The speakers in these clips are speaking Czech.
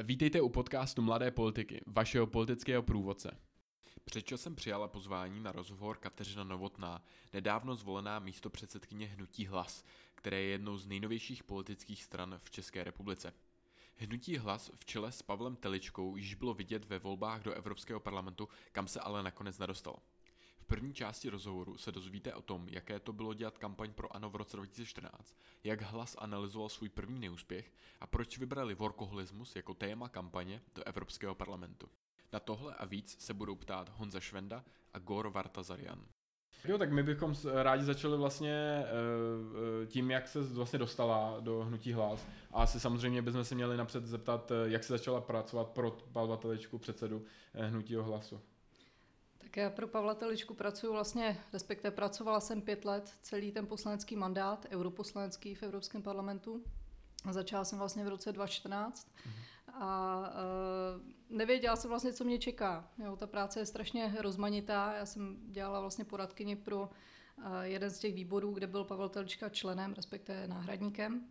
Vítejte u podcastu Mladé politiky, vašeho politického průvodce. Před časem přijala pozvání na rozhovor Kateřina Novotná, nedávno zvolená místo předsedkyně Hnutí Hlas, které je jednou z nejnovějších politických stran v České republice. Hnutí Hlas v čele s Pavlem Teličkou již bylo vidět ve volbách do Evropského parlamentu, kam se ale nakonec nedostalo. První části rozhovoru se dozvíte o tom, jaké to bylo dělat kampaň pro ANO v roce 2014, jak hlas analyzoval svůj první neúspěch a proč vybrali workoholismus jako téma kampaně do Evropského parlamentu. Na tohle a víc se budou ptát Honza Švenda a Gor Vartazarian. Jo, tak my bychom rádi začali vlastně eh, eh, tím, jak se vlastně dostala do Hnutí hlas. A asi samozřejmě bychom se měli napřed zeptat, eh, jak se začala pracovat pro Pavla Teličku, předsedu Hnutí hlasu. Tak já pro Pavla Teličku pracuji vlastně, respektive pracovala jsem pět let, celý ten poslanecký mandát, europoslanský v Evropském parlamentu. Začala jsem vlastně v roce 2014 a uh, nevěděla jsem vlastně, co mě čeká. Jo, ta práce je strašně rozmanitá. Já jsem dělala vlastně poradkyni pro uh, jeden z těch výborů, kde byl Pavel Telička členem, respektive náhradníkem.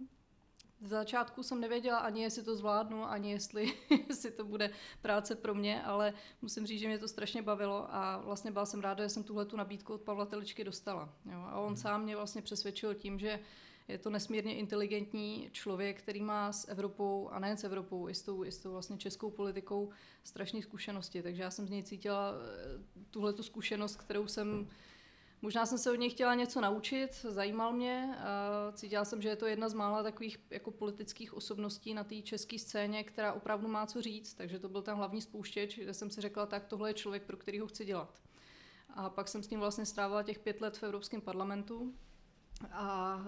V začátku jsem nevěděla ani, jestli to zvládnu, ani jestli, jestli to bude práce pro mě, ale musím říct, že mě to strašně bavilo a vlastně byla jsem ráda, že jsem tuhle tu nabídku od Pavla Teličky dostala. Jo. A on hmm. sám mě vlastně přesvědčil tím, že je to nesmírně inteligentní člověk, který má s Evropou, a nejen s Evropou, i s tou, i s tou vlastně českou politikou strašné zkušenosti. Takže já jsem z něj cítila eh, tuhle tu zkušenost, kterou jsem Možná jsem se od něj chtěla něco naučit, zajímal mě. Cítila jsem, že je to jedna z mála takových jako politických osobností na té české scéně, která opravdu má co říct, takže to byl ten hlavní spouštěč, kde jsem si řekla, tak tohle je člověk, pro kterýho chci dělat. A pak jsem s ním vlastně strávila těch pět let v Evropském parlamentu a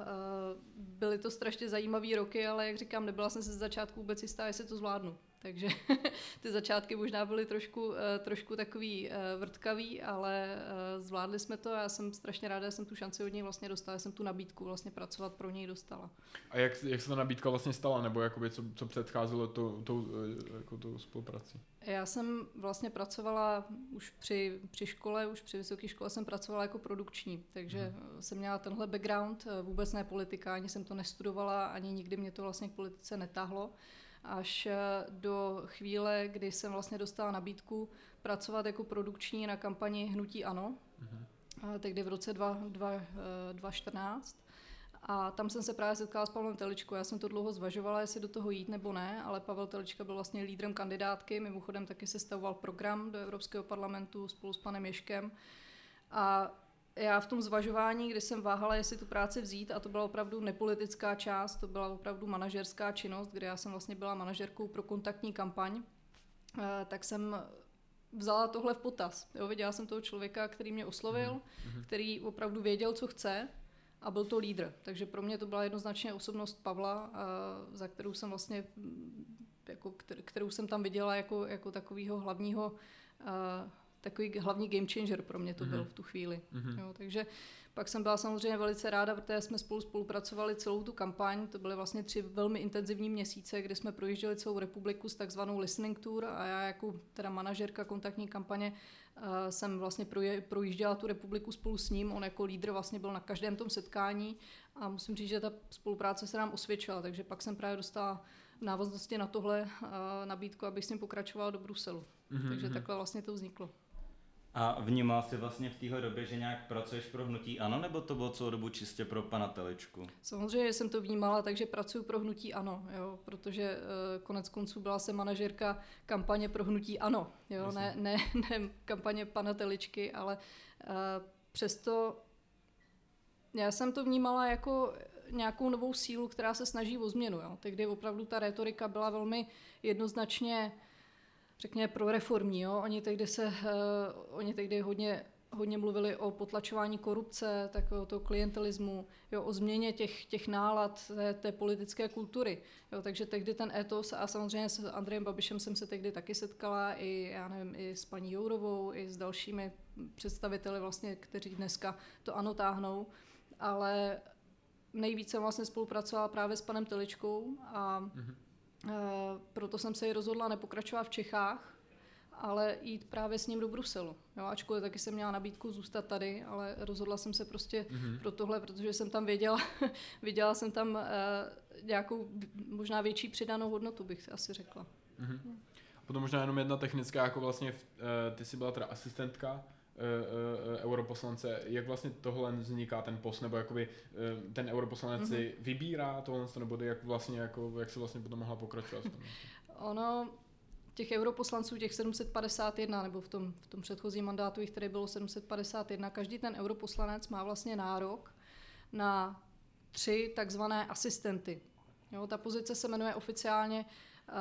byly to strašně zajímavé roky, ale jak říkám, nebyla jsem se z začátku vůbec jistá, jestli to zvládnu. Takže ty začátky možná byly trošku, eh, trošku takový eh, vrtkavý, ale eh, zvládli jsme to a já jsem strašně ráda, že jsem tu šanci od něj vlastně dostala, jsem tu nabídku vlastně pracovat pro něj dostala. A jak, jak se ta nabídka vlastně stala, nebo jakoby co, co předcházelo tou, tou, jako tou spoluprací? Já jsem vlastně pracovala už při, při škole, už při vysoké škole jsem pracovala jako produkční, takže hmm. jsem měla tenhle background, vůbec ne politika, ani jsem to nestudovala, ani nikdy mě to vlastně k politice netáhlo až eh, do chvíle, kdy jsem vlastně dostala nabídku pracovat jako produkční na kampani Hnutí Ano, mm-hmm. tehdy v roce 2014. Eh, a tam jsem se právě setkala s Pavlem Teličkou. Já jsem to dlouho zvažovala, jestli do toho jít nebo ne, ale Pavel Telička byl vlastně lídrem kandidátky. Mimochodem taky sestavoval program do Evropského parlamentu spolu s panem Ješkem. A já v tom zvažování, kdy jsem váhala, jestli tu práci vzít, a to byla opravdu nepolitická část, to byla opravdu manažerská činnost, kde já jsem vlastně byla manažerkou pro kontaktní kampaň, eh, tak jsem vzala tohle v potaz. Jo, viděla jsem toho člověka, který mě oslovil, mm-hmm. který opravdu věděl, co chce a byl to lídr. Takže pro mě to byla jednoznačně osobnost Pavla, eh, za kterou jsem vlastně jako, kterou jsem tam viděla jako, jako takového hlavního eh, takový hlavní game changer pro mě to mm-hmm. byl v tu chvíli. Mm-hmm. Jo, takže pak jsem byla samozřejmě velice ráda, protože jsme spolu spolupracovali celou tu kampaň. To byly vlastně tři velmi intenzivní měsíce, kdy jsme projížděli celou republiku s takzvanou listening tour a já jako teda manažerka kontaktní kampaně uh, jsem vlastně proje, projížděla tu republiku spolu s ním. On jako lídr vlastně byl na každém tom setkání a musím říct, že ta spolupráce se nám osvědčila, takže pak jsem právě dostala v návaznosti na tohle uh, nabídku, abych s ním pokračovala do Bruselu. Mm-hmm. Takže mhm. takhle vlastně to vzniklo. A vnímal jsi vlastně v téhle době, že nějak pracuješ pro hnutí ANO, nebo to bylo celou dobu čistě pro pana Teličku? Samozřejmě jsem to vnímala, takže pracuji pro hnutí ANO, jo, protože uh, konec konců byla jsem manažerka kampaně pro hnutí ANO, jo, ne, ne, ne kampaně pana Teličky, ale uh, přesto já jsem to vnímala jako nějakou novou sílu, která se snaží o změnu. Jo. Tehdy opravdu ta retorika byla velmi jednoznačně řekněme, proreformní. Jo? Oni tehdy se, uh, oni tehdy hodně hodně mluvili o potlačování korupce, takového toho klientelismu, jo, o změně těch, těch nálad té, té politické kultury. Jo, takže tehdy ten etos, a samozřejmě s Andrejem Babišem jsem se tehdy taky setkala, i, já nevím, i s paní Jourovou, i s dalšími představiteli, vlastně, kteří dneska to ano táhnou, ale nejvíce vlastně spolupracovala právě s panem Teličkou a mm-hmm proto jsem se i rozhodla nepokračovat v Čechách ale jít právě s ním do Bruselu. Jo, ačkoliv taky jsem měla nabídku zůstat tady, ale rozhodla jsem se prostě mm-hmm. pro tohle, protože jsem tam věděla, viděla jsem tam uh, nějakou možná větší přidanou hodnotu, bych asi řekla. Mm-hmm. Potom možná jenom jedna technická, jako vlastně uh, ty jsi byla teda asistentka europoslance, jak vlastně tohle vzniká ten post, nebo jakoby uh, ten europoslanec mm-hmm. si vybírá tohle, nebo jak vlastně, jako, jak se vlastně potom mohla pokračovat? ono, těch europoslanců, těch 751, nebo v tom, v tom předchozím mandátu jich tady bylo 751, každý ten europoslanec má vlastně nárok na tři takzvané asistenty. Jo, ta pozice se jmenuje oficiálně uh,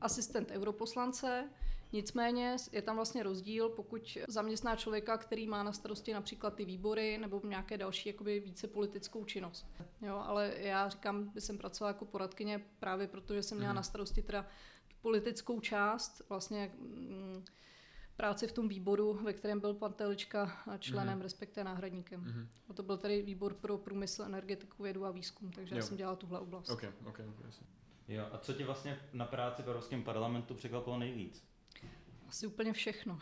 asistent europoslance, Nicméně je tam vlastně rozdíl, pokud zaměstná člověka, který má na starosti například ty výbory nebo nějaké další jakoby více politickou činnost. Jo, ale já říkám, že jsem pracovala jako poradkyně právě proto, že jsem měla mhm. na starosti teda politickou část, vlastně mm, práci v tom výboru, ve kterém byl pan Telička členem, mm-hmm. respektive náhradníkem. Mm-hmm. A to byl tady výbor pro průmysl, energetiku, vědu a výzkum, takže jo. já jsem dělala tuhle oblast. Okay, okay, okay. Jo, a co ti vlastně na práci v Evropském parlamentu překvapilo nejvíc? Asi úplně všechno.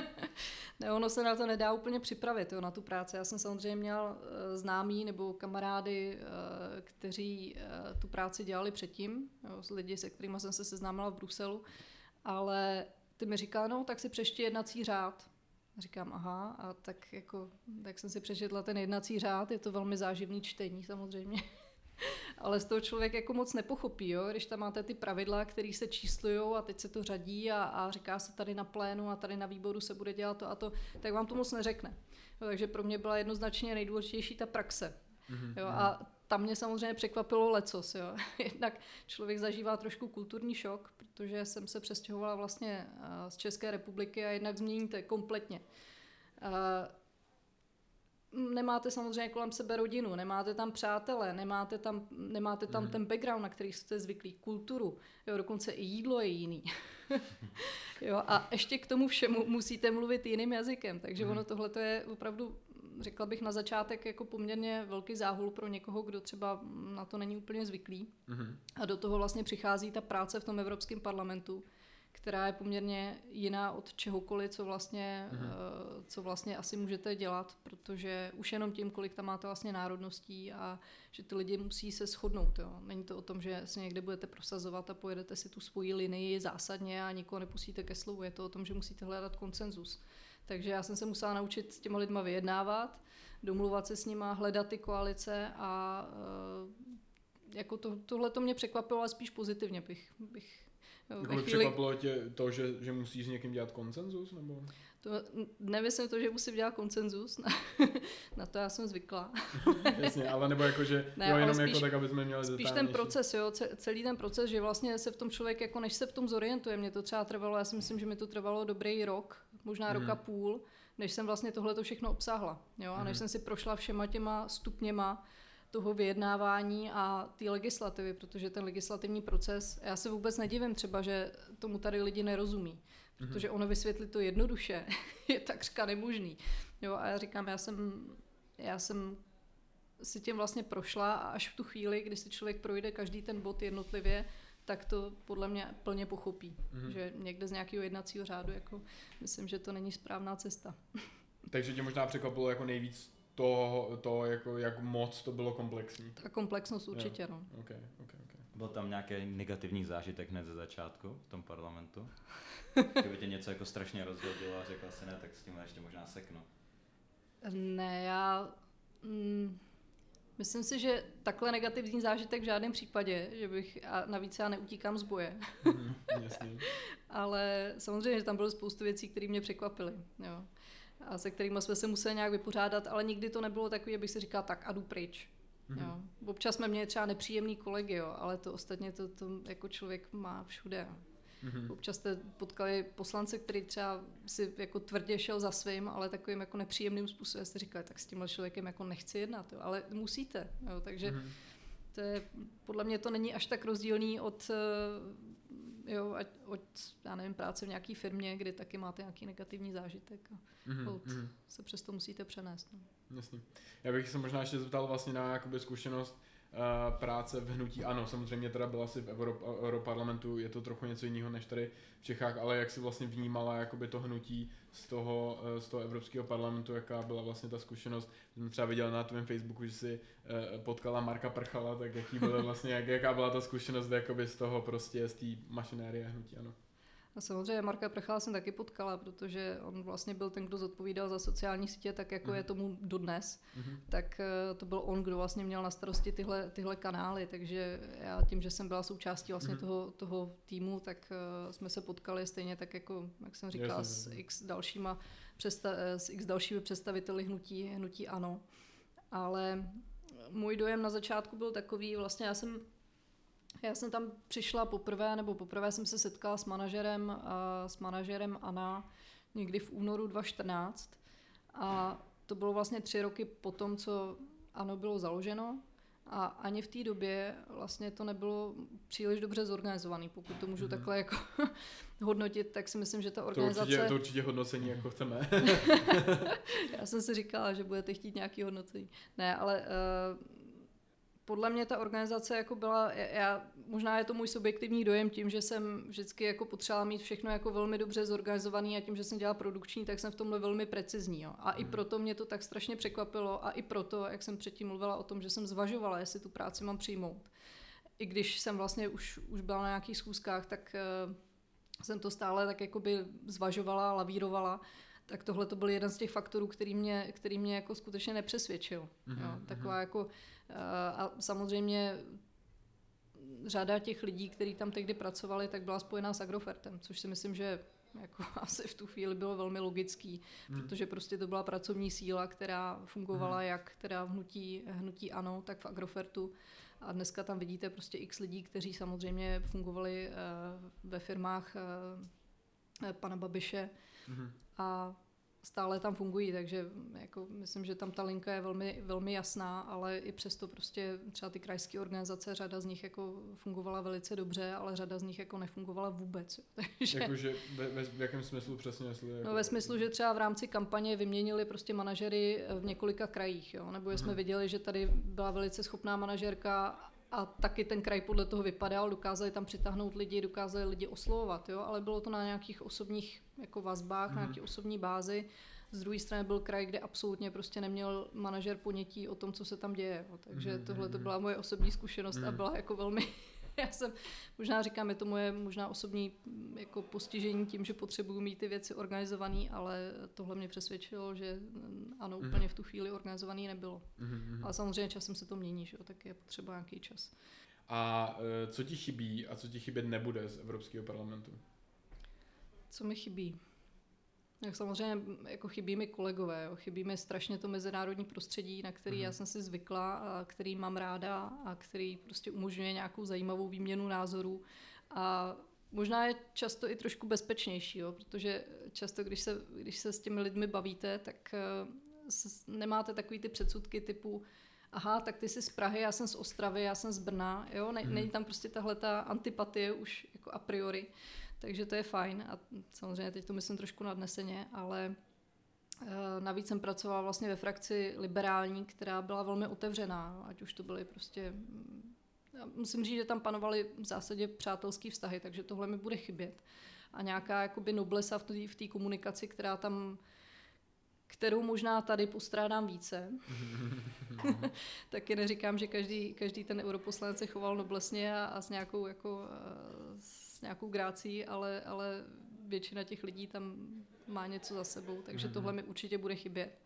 ne, ono se na to nedá úplně připravit, jo, na tu práci. Já jsem samozřejmě měl uh, známý nebo kamarády, uh, kteří uh, tu práci dělali předtím, jo, lidi, se kterými jsem se seznámila v Bruselu, ale ty mi říká, no, tak si přeště jednací řád. Říkám, aha, a tak jako, tak jsem si přečetla ten jednací řád, je to velmi záživný čtení samozřejmě. Ale z toho člověk jako moc nepochopí, jo? když tam máte ty pravidla, které se číslují a teď se to řadí a, a říká se tady na plénu a tady na výboru se bude dělat to a to, tak vám to moc neřekne. Jo, takže pro mě byla jednoznačně nejdůležitější ta praxe. Mm-hmm. Jo, a tam mě samozřejmě překvapilo lecos. Jo. Jednak člověk zažívá trošku kulturní šok, protože jsem se přestěhovala vlastně eh, z České republiky a jednak změníte kompletně. Nemáte samozřejmě kolem sebe rodinu, nemáte tam přátele, nemáte tam, nemáte tam mm. ten background, na který jste zvyklí, kulturu, jo, dokonce i jídlo je jiný. jo, a ještě k tomu všemu musíte mluvit jiným jazykem, takže mm. ono tohle je opravdu, řekla bych na začátek, jako poměrně velký záhul pro někoho, kdo třeba na to není úplně zvyklý. Mm. A do toho vlastně přichází ta práce v tom Evropském parlamentu, která je poměrně jiná od čehokoliv, co vlastně, mm. co vlastně asi můžete dělat, protože už jenom tím, kolik tam máte vlastně národností a že ty lidi musí se shodnout. Jo. Není to o tom, že se někde budete prosazovat a pojedete si tu svoji linii zásadně a nikoho nepustíte ke slovu. Je to o tom, že musíte hledat konsenzus. Takže já jsem se musela naučit s těma lidma vyjednávat, domluvat se s nima, hledat ty koalice a uh, jako to, tohle to mě překvapilo, ale spíš pozitivně bych, bych jako chvíli... překvapilo tě to, že, že musíš s někým dělat koncenzus? Nebo? To, nemyslím to, že musím dělat koncenzus, na, na to já jsem zvykla. Jasně, ale nebo jako, že ne, jo, jenom jako spíš, jako tak, aby jsme měli Spíš ten proces, jo, celý ten proces, že vlastně se v tom člověk, jako než se v tom zorientuje, mě to třeba trvalo, já si myslím, že mi to trvalo dobrý rok, možná mm. rok a půl, než jsem vlastně tohle to všechno obsáhla, jo, a než mm. jsem si prošla všema těma stupněma, toho vyjednávání a té legislativy, protože ten legislativní proces, já se vůbec nedivím třeba, že tomu tady lidi nerozumí, protože ono vysvětlit to jednoduše je takřka nemožný. Jo, a já říkám, já jsem, já jsem si tím vlastně prošla a až v tu chvíli, kdy si člověk projde každý ten bod jednotlivě, tak to podle mě plně pochopí. Mm-hmm. Že někde z nějakého jednacího řádu, jako myslím, že to není správná cesta. Takže tě možná překvapilo jako nejvíc to, to jako, jak moc to bylo komplexní. Ta komplexnost určitě, jo. no. Okay, okay, okay. Byl tam nějaký negativní zážitek hned ze začátku v tom parlamentu? Kdyby tě něco jako strašně rozhodilo a řekla si ne, tak s tím ještě možná seknu. Ne, já... Mm, myslím si, že takhle negativní zážitek v žádném případě, že bych, a navíc já neutíkám z boje. Mm, jasný. Ale samozřejmě, že tam bylo spoustu věcí, které mě překvapily. Jo a se kterými jsme se museli nějak vypořádat, ale nikdy to nebylo takové, abych si říkal, tak a jdu pryč. Mm-hmm. Jo. Občas jsme měli třeba nepříjemný kolegy, jo, ale to ostatně to, to jako člověk má všude. Mm-hmm. Občas jste potkali poslance, který třeba si jako tvrdě šel za svým, ale takovým jako nepříjemným způsobem jste říkali, tak s tímhle člověkem jako nechci jednat, jo, ale musíte. Jo, takže mm-hmm. to je, podle mě to není až tak rozdílný od jo, ať, od, já nevím, práce v nějaké firmě, kdy taky máte nějaký negativní zážitek a mm-hmm, od, mm-hmm. se přesto musíte přenést. No. Jasně. Já bych se možná ještě zeptal vlastně na jakoby zkušenost práce v hnutí ano, samozřejmě teda byla si v Euro, Europarlamentu, je to trochu něco jiného než tady v Čechách, ale jak si vlastně vnímala jakoby to hnutí z toho, uh, z toho Evropského parlamentu, jaká byla vlastně ta zkušenost. Jsem třeba viděl na tvém Facebooku, že si uh, potkala Marka Prchala, tak jaký byla vlastně, jak, jaká byla ta zkušenost jakoby z toho prostě, z té mašinérie hnutí, ano. A samozřejmě Marka Prchala jsem taky potkala, protože on vlastně byl ten, kdo zodpovídal za sociální sítě, tak jako mm. je tomu dodnes. Mm. Tak uh, to byl on, kdo vlastně měl na starosti tyhle, tyhle kanály, takže já tím, že jsem byla součástí vlastně mm. toho, toho týmu, tak uh, jsme se potkali stejně tak jako, jak jsem říkala, Jasně, s x dalšíma předsta- eh, s x dalšími představiteli hnutí, hnutí ANO. Ale můj dojem na začátku byl takový, vlastně já jsem já jsem tam přišla poprvé, nebo poprvé jsem se setkala s manažerem, uh, s manažerem Ana někdy v únoru 2014 a to bylo vlastně tři roky po tom, co ANO bylo založeno a ani v té době vlastně to nebylo příliš dobře zorganizované, pokud to můžu mm-hmm. takhle jako hodnotit, tak si myslím, že ta organizace... To určitě, to určitě hodnocení jako chceme. Já jsem si říkala, že budete chtít nějaký hodnocení. Ne, ale uh, podle mě ta organizace jako byla, já, možná je to můj subjektivní dojem tím, že jsem vždycky jako potřebovala mít všechno jako velmi dobře zorganizovaný a tím, že jsem dělala produkční, tak jsem v tomhle velmi precizní. Jo. A hmm. i proto mě to tak strašně překvapilo a i proto, jak jsem předtím mluvila o tom, že jsem zvažovala, jestli tu práci mám přijmout. I když jsem vlastně už, už byla na nějakých schůzkách, tak uh, jsem to stále tak jakoby zvažovala, lavírovala tak tohle to byl jeden z těch faktorů, který mě, který mě jako skutečně nepřesvědčil. Mm-hmm. Jo, mhm, taková jako Eh, a samozřejmě řada těch lidí, kteří tam tehdy pracovali, tak byla spojená s Agrofertem, což si myslím, že jako asi v tu chvíli bylo velmi logický, hmm. protože prostě to byla pracovní síla, která fungovala hmm. jak teda v hnutí, hnutí ANO, tak v Agrofertu. A dneska tam vidíte prostě x lidí, kteří samozřejmě fungovali uh, ve firmách uh, pana Babiše. Hmm. A stále tam fungují, takže jako myslím, že tam ta linka je velmi, velmi jasná, ale i přesto prostě třeba ty krajské organizace, řada z nich jako fungovala velice dobře, ale řada z nich jako nefungovala vůbec. Takže, Jakože ve, ve, v jakém smyslu přesně? Jestli jako... No ve smyslu, že třeba v rámci kampaně vyměnili prostě manažery v několika krajích, jo? nebo jsme hmm. viděli, že tady byla velice schopná manažerka a taky ten kraj podle toho vypadal, dokázali tam přitáhnout lidi, dokázali lidi oslovovat, jo, ale bylo to na nějakých osobních jako vazbách, mm. na mhm. nějaké osobní bázi. Z druhé strany byl kraj, kde absolutně prostě neměl manažer ponětí o tom, co se tam děje. Jo. Takže mm. tohle to byla moje osobní zkušenost mm. a mhm. byla jako velmi já jsem, možná říkám, je to moje možná osobní mm, jako postižení tím, že potřebuju mít ty věci organizované, ale tohle mě přesvědčilo, že mm, ano, mm úplně v tu chvíli organizovaný nebylo. mm Ale samozřejmě časem se to mění, že jo, tak je potřeba nějaký čas. A e, co ti chybí a co ti chybět nebude z Evropského parlamentu? Co mi chybí? Jak samozřejmě jako chybí mi kolegové, jo. chybí mi strašně to mezinárodní prostředí, na který mm. já jsem si zvykla, a který mám ráda a který prostě umožňuje nějakou zajímavou výměnu názorů. A možná je často i trošku bezpečnější, jo, protože často, když se, když se s těmi lidmi bavíte, tak uh, nemáte takový ty předsudky typu aha, tak ty jsi z Prahy, já jsem z Ostravy, já jsem z Brna, jo, ne, mm. není tam prostě tahle ta antipatie už jako a priori. Uh, takže to je fajn a samozřejmě teď to myslím trošku nadneseně, ale eh, Navíc jsem pracovala vlastně ve frakci liberální, která byla velmi otevřená, ať už to byly prostě... Mm, musím říct, že tam panovaly v zásadě přátelský vztahy, takže tohle mi bude chybět. A nějaká jakoby noblesa v té komunikaci, která tam kterou možná tady postrádám více. Taky neříkám, že každý, každý ten europoslanec se choval noblesně a, a s nějakou jako eh, s nějakou grácí, ale, ale většina těch lidí tam má něco za sebou, takže tohle mi určitě bude chybět.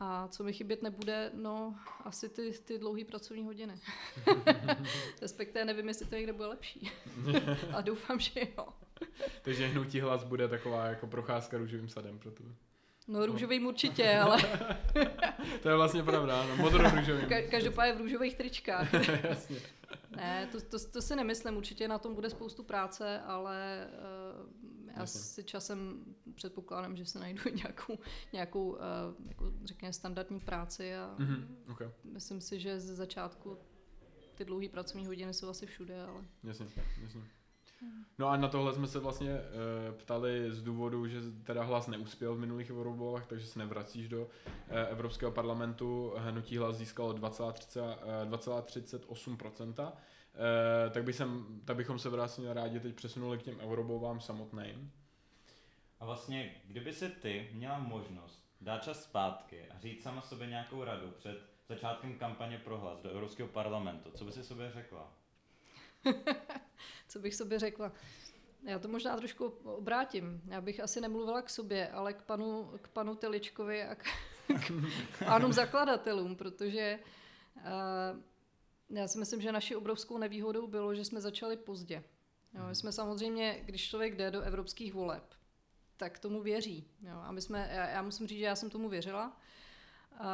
A co mi chybět nebude, no asi ty, ty dlouhé pracovní hodiny. Respektive nevím, jestli to někde bude lepší. A doufám, že jo. Takže hnutí hlas bude taková jako procházka růžovým sadem pro tebe. No růžovým určitě, ale... to je vlastně pravda, no, modro-růžovým. Ka- každopádně v růžových tričkách. Jasně. Ne, to, to, to si nemyslím, určitě na tom bude spoustu práce, ale uh, já si časem předpokládám, že se najdu nějakou, nějakou uh, jako řekněme, standardní práci a mm-hmm, okay. myslím si, že ze začátku ty dlouhé pracovní hodiny jsou asi všude, ale... Jasně, jasně. No a na tohle jsme se vlastně e, ptali z důvodu, že teda hlas neuspěl v minulých eurovolbách, takže se nevracíš do e, Evropského parlamentu. Hnutí hlas získalo 2,38%. E, tak, by jsem, tak bychom se vlastně rádi teď přesunuli k těm eurovolbám samotným. A vlastně, kdyby si ty měla možnost dát čas zpátky a říct sama sobě nějakou radu před začátkem kampaně pro hlas do Evropského parlamentu, co by si sobě řekla? co bych sobě řekla? Já to možná trošku obrátím. Já bych asi nemluvila k sobě, ale k panu, k panu Teličkovi a k, k pánům zakladatelům, protože uh, já si myslím, že naší obrovskou nevýhodou bylo, že jsme začali pozdě. Jo, my jsme samozřejmě, když člověk jde do evropských voleb, tak tomu věří. Jo. A my jsme, já, já musím říct, že já jsem tomu věřila. A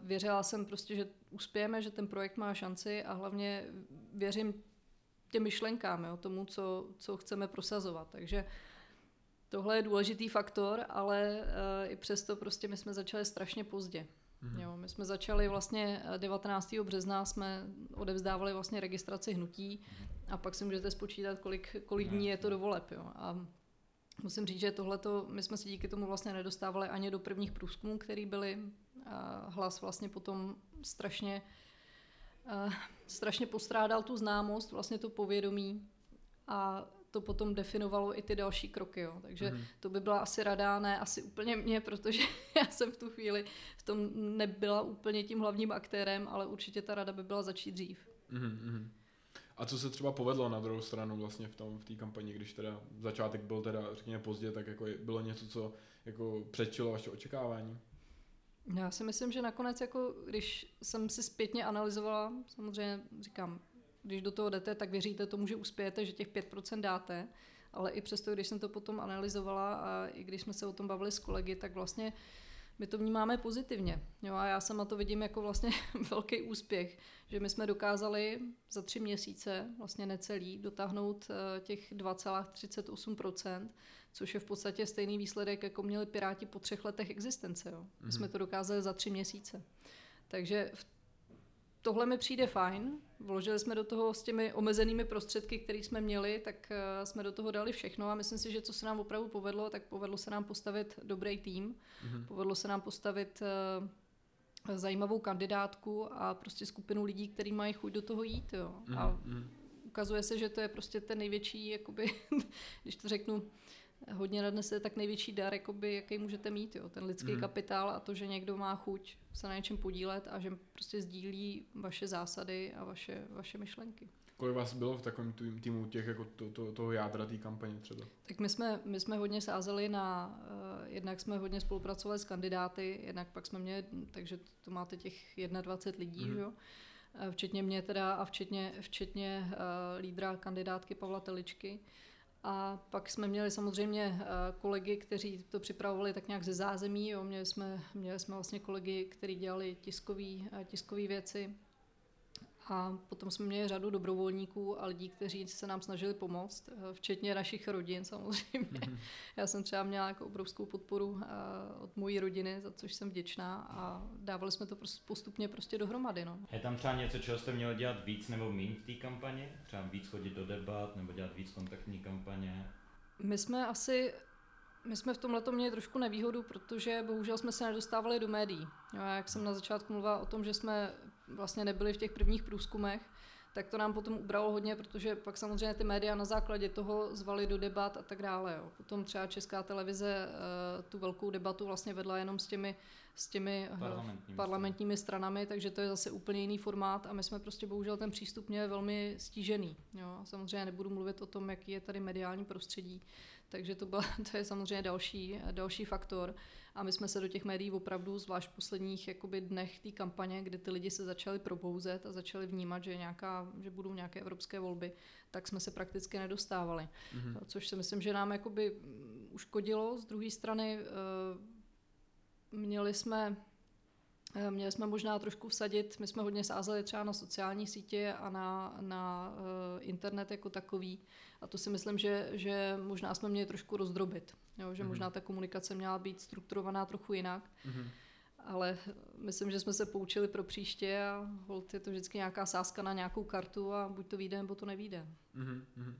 věřila jsem prostě, že uspějeme, že ten projekt má šanci a hlavně věřím těm myšlenkám, jo, tomu, co, co chceme prosazovat. Takže tohle je důležitý faktor, ale uh, i přesto prostě my jsme začali strašně pozdě. Mm-hmm. Jo, my jsme začali vlastně 19. března, jsme odevzdávali vlastně registraci hnutí a pak si můžete spočítat, kolik, kolik dní je to do voleb. Jo. A musím říct, že tohleto, my jsme si díky tomu vlastně nedostávali ani do prvních průzkumů, který byly. A hlas vlastně potom strašně, uh, strašně postrádal tu známost, vlastně to povědomí a to potom definovalo i ty další kroky. Jo. Takže mm. to by byla asi rada, ne asi úplně mě, protože já jsem v tu chvíli v tom nebyla úplně tím hlavním aktérem, ale určitě ta rada by byla začít dřív. Mm-hmm. A co se třeba povedlo na druhou stranu vlastně v tom v té kampani, když teda začátek byl teda řekněme pozdě, tak jako bylo něco, co jako předčilo vaše očekávání? Já si myslím, že nakonec, jako, když jsem si zpětně analyzovala, samozřejmě říkám, když do toho jdete, tak věříte tomu, že uspějete, že těch 5% dáte, ale i přesto, když jsem to potom analyzovala a i když jsme se o tom bavili s kolegy, tak vlastně my to vnímáme pozitivně. Jo, a já sama to vidím jako vlastně velký úspěch, že my jsme dokázali za tři měsíce, vlastně necelý, dotáhnout eh, těch 2,38%, což je v podstatě stejný výsledek, jako měli Piráti po třech letech existence. Jo. My mm-hmm. jsme to dokázali za tři měsíce. Takže v tohle mi přijde fajn. Vložili jsme do toho s těmi omezenými prostředky, které jsme měli, tak eh, jsme do toho dali všechno a myslím si, že co se nám opravdu povedlo, tak povedlo se nám postavit dobrý tým, mm-hmm. povedlo se nám postavit uh, zajímavou kandidátku a prostě skupinu lidí, kteří mají chuť do toho jít. Jo. Mm-hmm. A mhm. ukazuje se, že to je prostě ten největší, jakoby, když to řeknu, hodně nadnese tak největší dar, jakoby, jaký můžete mít, jo? ten lidský mm. kapitál a to, že někdo má chuť se na něčem podílet a že prostě sdílí vaše zásady a vaše, vaše myšlenky. Kolik vás bylo v takovém týmu těch, jako to, to, toho jádra té kampaně třeba? Tak my jsme, my jsme hodně sázeli na, uh, jednak jsme hodně spolupracovali s kandidáty, jednak pak jsme měli, takže to máte těch 21 lidí, mm. že jo? Eh, včetně mě teda a včetně, včetně uh, lídra kandidátky Pavla Teličky. Uh, a pak jsme měli samozřejmě eh, kolegy, kteří to připravovali tak nějak ze zázemí. Jo. Měli, jsme, měli jsme vlastně kolegy, kteří dělali tiskové tiskový věci, a potom jsme měli řadu dobrovolníků a lidí, kteří se nám snažili pomoct, eh, včetně našich rodin samozřejmě. Mm-hmm. Já jsem třeba měla jako obrovskou podporu eh, od mojí rodiny, za což jsem vděčná a dávali jsme to postupně prostě dohromady. No. Je tam třeba něco, čeho jste měli dělat víc nebo méně v té kampani? Třeba víc chodit do debat nebo dělat víc kontaktní kampaně? My jsme asi my jsme v tomhle měli trošku nevýhodu, protože bohužel jsme se nedostávali do médií. Jak jsem na začátku mluvila o tom, že jsme vlastně nebyli v těch prvních průzkumech, tak to nám potom ubralo hodně, protože pak samozřejmě ty média na základě toho zvali do debat a tak dále. Jo. Potom třeba Česká televize uh, tu velkou debatu vlastně vedla jenom s těmi, s těmi eh, parlamentními, parlamentními stranami, takže to je zase úplně jiný formát a my jsme prostě bohužel ten přístup měli velmi stížený. Jo. Samozřejmě nebudu mluvit o tom, jaký je tady mediální prostředí, takže to, byla, to je samozřejmě další, další faktor. A my jsme se do těch médií opravdu, zvlášť v posledních jakoby, dnech té kampaně, kdy ty lidi se začali probouzet a začali vnímat, že, nějaká, že budou nějaké evropské volby, tak jsme se prakticky nedostávali. Mm-hmm. Což si myslím, že nám jakoby uškodilo. Z druhé strany eh, měli jsme měli jsme možná trošku vsadit, my jsme hodně sázeli třeba na sociální sítě a na, na uh, internet jako takový a to si myslím, že, že možná jsme měli trošku rozdrobit, jo? že mm-hmm. možná ta komunikace měla být strukturovaná trochu jinak. Mm-hmm. Ale myslím, že jsme se poučili pro příště a hold je to vždycky nějaká sázka na nějakou kartu a buď to vyjde, nebo to nevíde. Mm-hmm.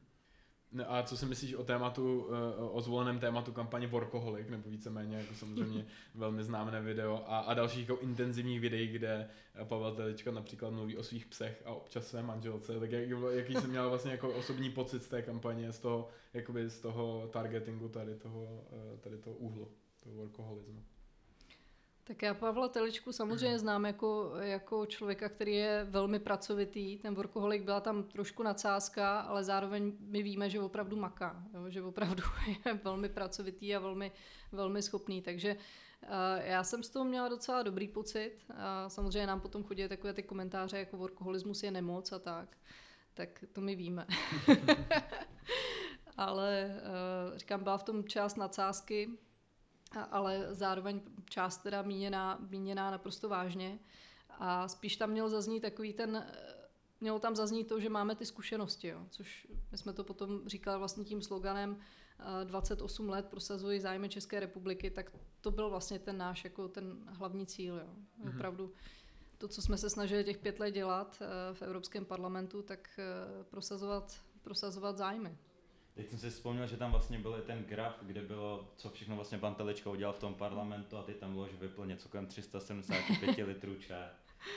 No a co si myslíš o tématu, eh, o zvoleném tématu kampaně Workoholic, nebo víceméně jako samozřejmě velmi známé video a, a dalších jako intenzivních videí, kde Pavel Telička například mluví o svých psech a občas své manželce, tak jak, jaký jsem měl vlastně jako osobní pocit z té kampaně, z toho, jakoby z toho targetingu tady toho, eh, tady toho úhlu, toho workoholismu. Tak já Pavla Teličku samozřejmě znám jako, jako člověka, který je velmi pracovitý. Ten workoholik byla tam trošku nadsázka, ale zároveň my víme, že opravdu maká, jo? že opravdu je velmi pracovitý a velmi, velmi schopný. Takže uh, já jsem z toho měla docela dobrý pocit. A samozřejmě nám potom chodí takové ty komentáře, jako workoholismus je nemoc a tak. Tak to my víme. ale uh, říkám, byla v tom část nadsázky, ale zároveň část teda míněná, míněná naprosto vážně. A spíš tam měl zaznít takový ten, mělo tam zaznít to, že máme ty zkušenosti, jo, což my jsme to potom říkali vlastně tím sloganem 28 let prosazuji zájmy České republiky, tak to byl vlastně ten náš jako ten hlavní cíl. Jo. Mm-hmm. Opravdu to, co jsme se snažili těch pět let dělat eh, v Evropském parlamentu, tak eh, prosazovat, prosazovat zájmy. Teď jsem si vzpomněl, že tam vlastně byl i ten graf, kde bylo, co všechno vlastně pan Telička udělal v tom parlamentu a ty tam bylo, že vypl něco kolem 375 litrů čaje.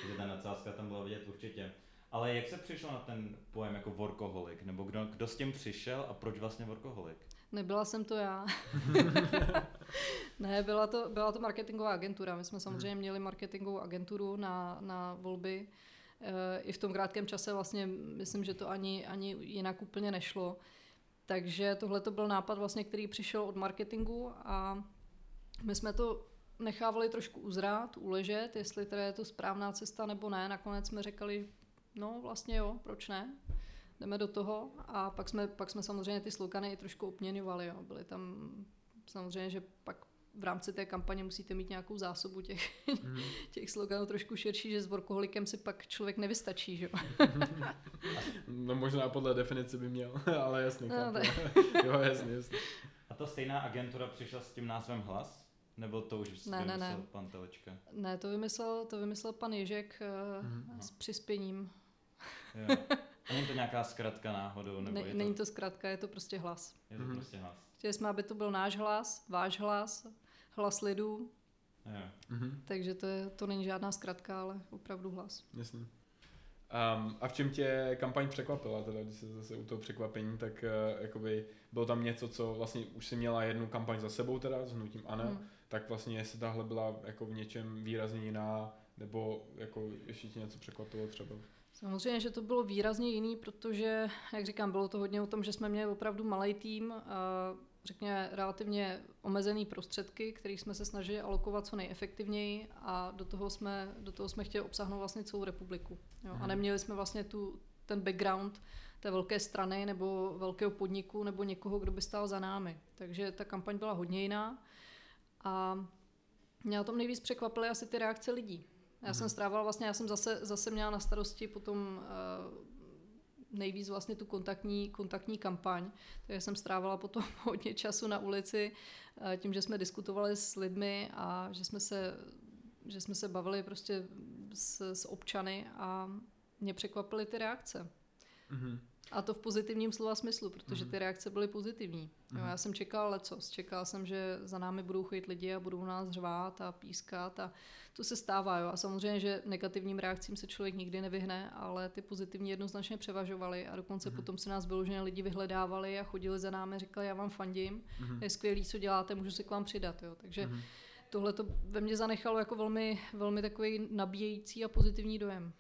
Takže ta nadsázka tam byla vidět určitě. Ale jak se přišlo na ten pojem jako workoholik? Nebo kdo, kdo s tím přišel a proč vlastně workoholik? Nebyla jsem to já. ne, byla to, byla to marketingová agentura. My jsme samozřejmě hmm. měli marketingovou agenturu na, na volby. E, I v tom krátkém čase vlastně myslím, že to ani, ani jinak úplně nešlo. Takže tohle to byl nápad, vlastně, který přišel od marketingu a my jsme to nechávali trošku uzrát, uležet, jestli teda je to správná cesta nebo ne. Nakonec jsme řekli, no vlastně jo, proč ne? Jdeme do toho a pak jsme, pak jsme samozřejmě ty slogany trošku obměňovali. Jo. Byly tam samozřejmě, že pak v rámci té kampaně musíte mít nějakou zásobu těch, mm. těch sloganů trošku širší, že s workoholikem si pak člověk nevystačí, že? no možná podle definice by měl, ale jasně. No, jo, jasně, jasně. A ta stejná agentura přišla s tím názvem Hlas? Nebo to už ne, vymyslel ne, ne. pan Telečka? Ne, to vymyslel, to vymyslel pan Ježek mm. s přispěním. Jo. Není to nějaká zkratka náhodou? Nebo ne, je to... Není to zkratka, je to prostě hlas. Je to mm. prostě hlas. Chtěli jsme, aby to byl náš hlas, váš hlas, hlas lidu. Mm-hmm. Takže to, je, to není žádná zkratka, ale opravdu hlas. Jasně. Um, a v čem tě kampaň překvapila, teda, když se zase u toho překvapení, tak uh, jakoby bylo tam něco, co vlastně už si měla jednu kampaň za sebou teda s hnutím Ana, mm. tak vlastně jestli tahle byla jako v něčem výrazně jiná, nebo jako ještě tě něco překvapilo třeba? Samozřejmě, že to bylo výrazně jiný, protože, jak říkám, bylo to hodně o tom, že jsme měli opravdu malý tým, řekněme relativně omezený prostředky, který jsme se snažili alokovat co nejefektivněji a do toho jsme, do toho jsme chtěli obsáhnout vlastně celou republiku. Jo? A mhm. neměli jsme vlastně tu, ten background té velké strany nebo velkého podniku nebo někoho, kdo by stál za námi. Takže ta kampaň byla hodně jiná a mě na tom nejvíc překvapily asi ty reakce lidí. Já jsem mhm. strávala vlastně, já jsem zase, zase měla na starosti potom uh, nejvíc vlastně tu kontaktní, kontaktní kampaň, takže jsem strávala potom hodně času na ulici uh, tím, že jsme diskutovali s lidmi a že jsme se, že jsme se bavili prostě s, s občany a mě překvapily ty reakce. Mm-hmm. A to v pozitivním slova smyslu, protože mhm. ty reakce byly pozitivní. Jo, mhm. já jsem čekal lecos. Čekal jsem, že za námi budou chodit lidi a budou nás řvát a pískat a to se stává. Jo. A samozřejmě, že negativním reakcím se člověk nikdy nevyhne, ale ty pozitivní jednoznačně převažovaly a dokonce mm. potom se nás vyloženě lidi vyhledávali a chodili za námi, říkali, já vám fandím, mm. je skvělý, co děláte, můžu se k vám přidat. Jo. Takže mm. tohle to ve mně zanechalo jako velmi, velmi takový nabíjející a pozitivní dojem.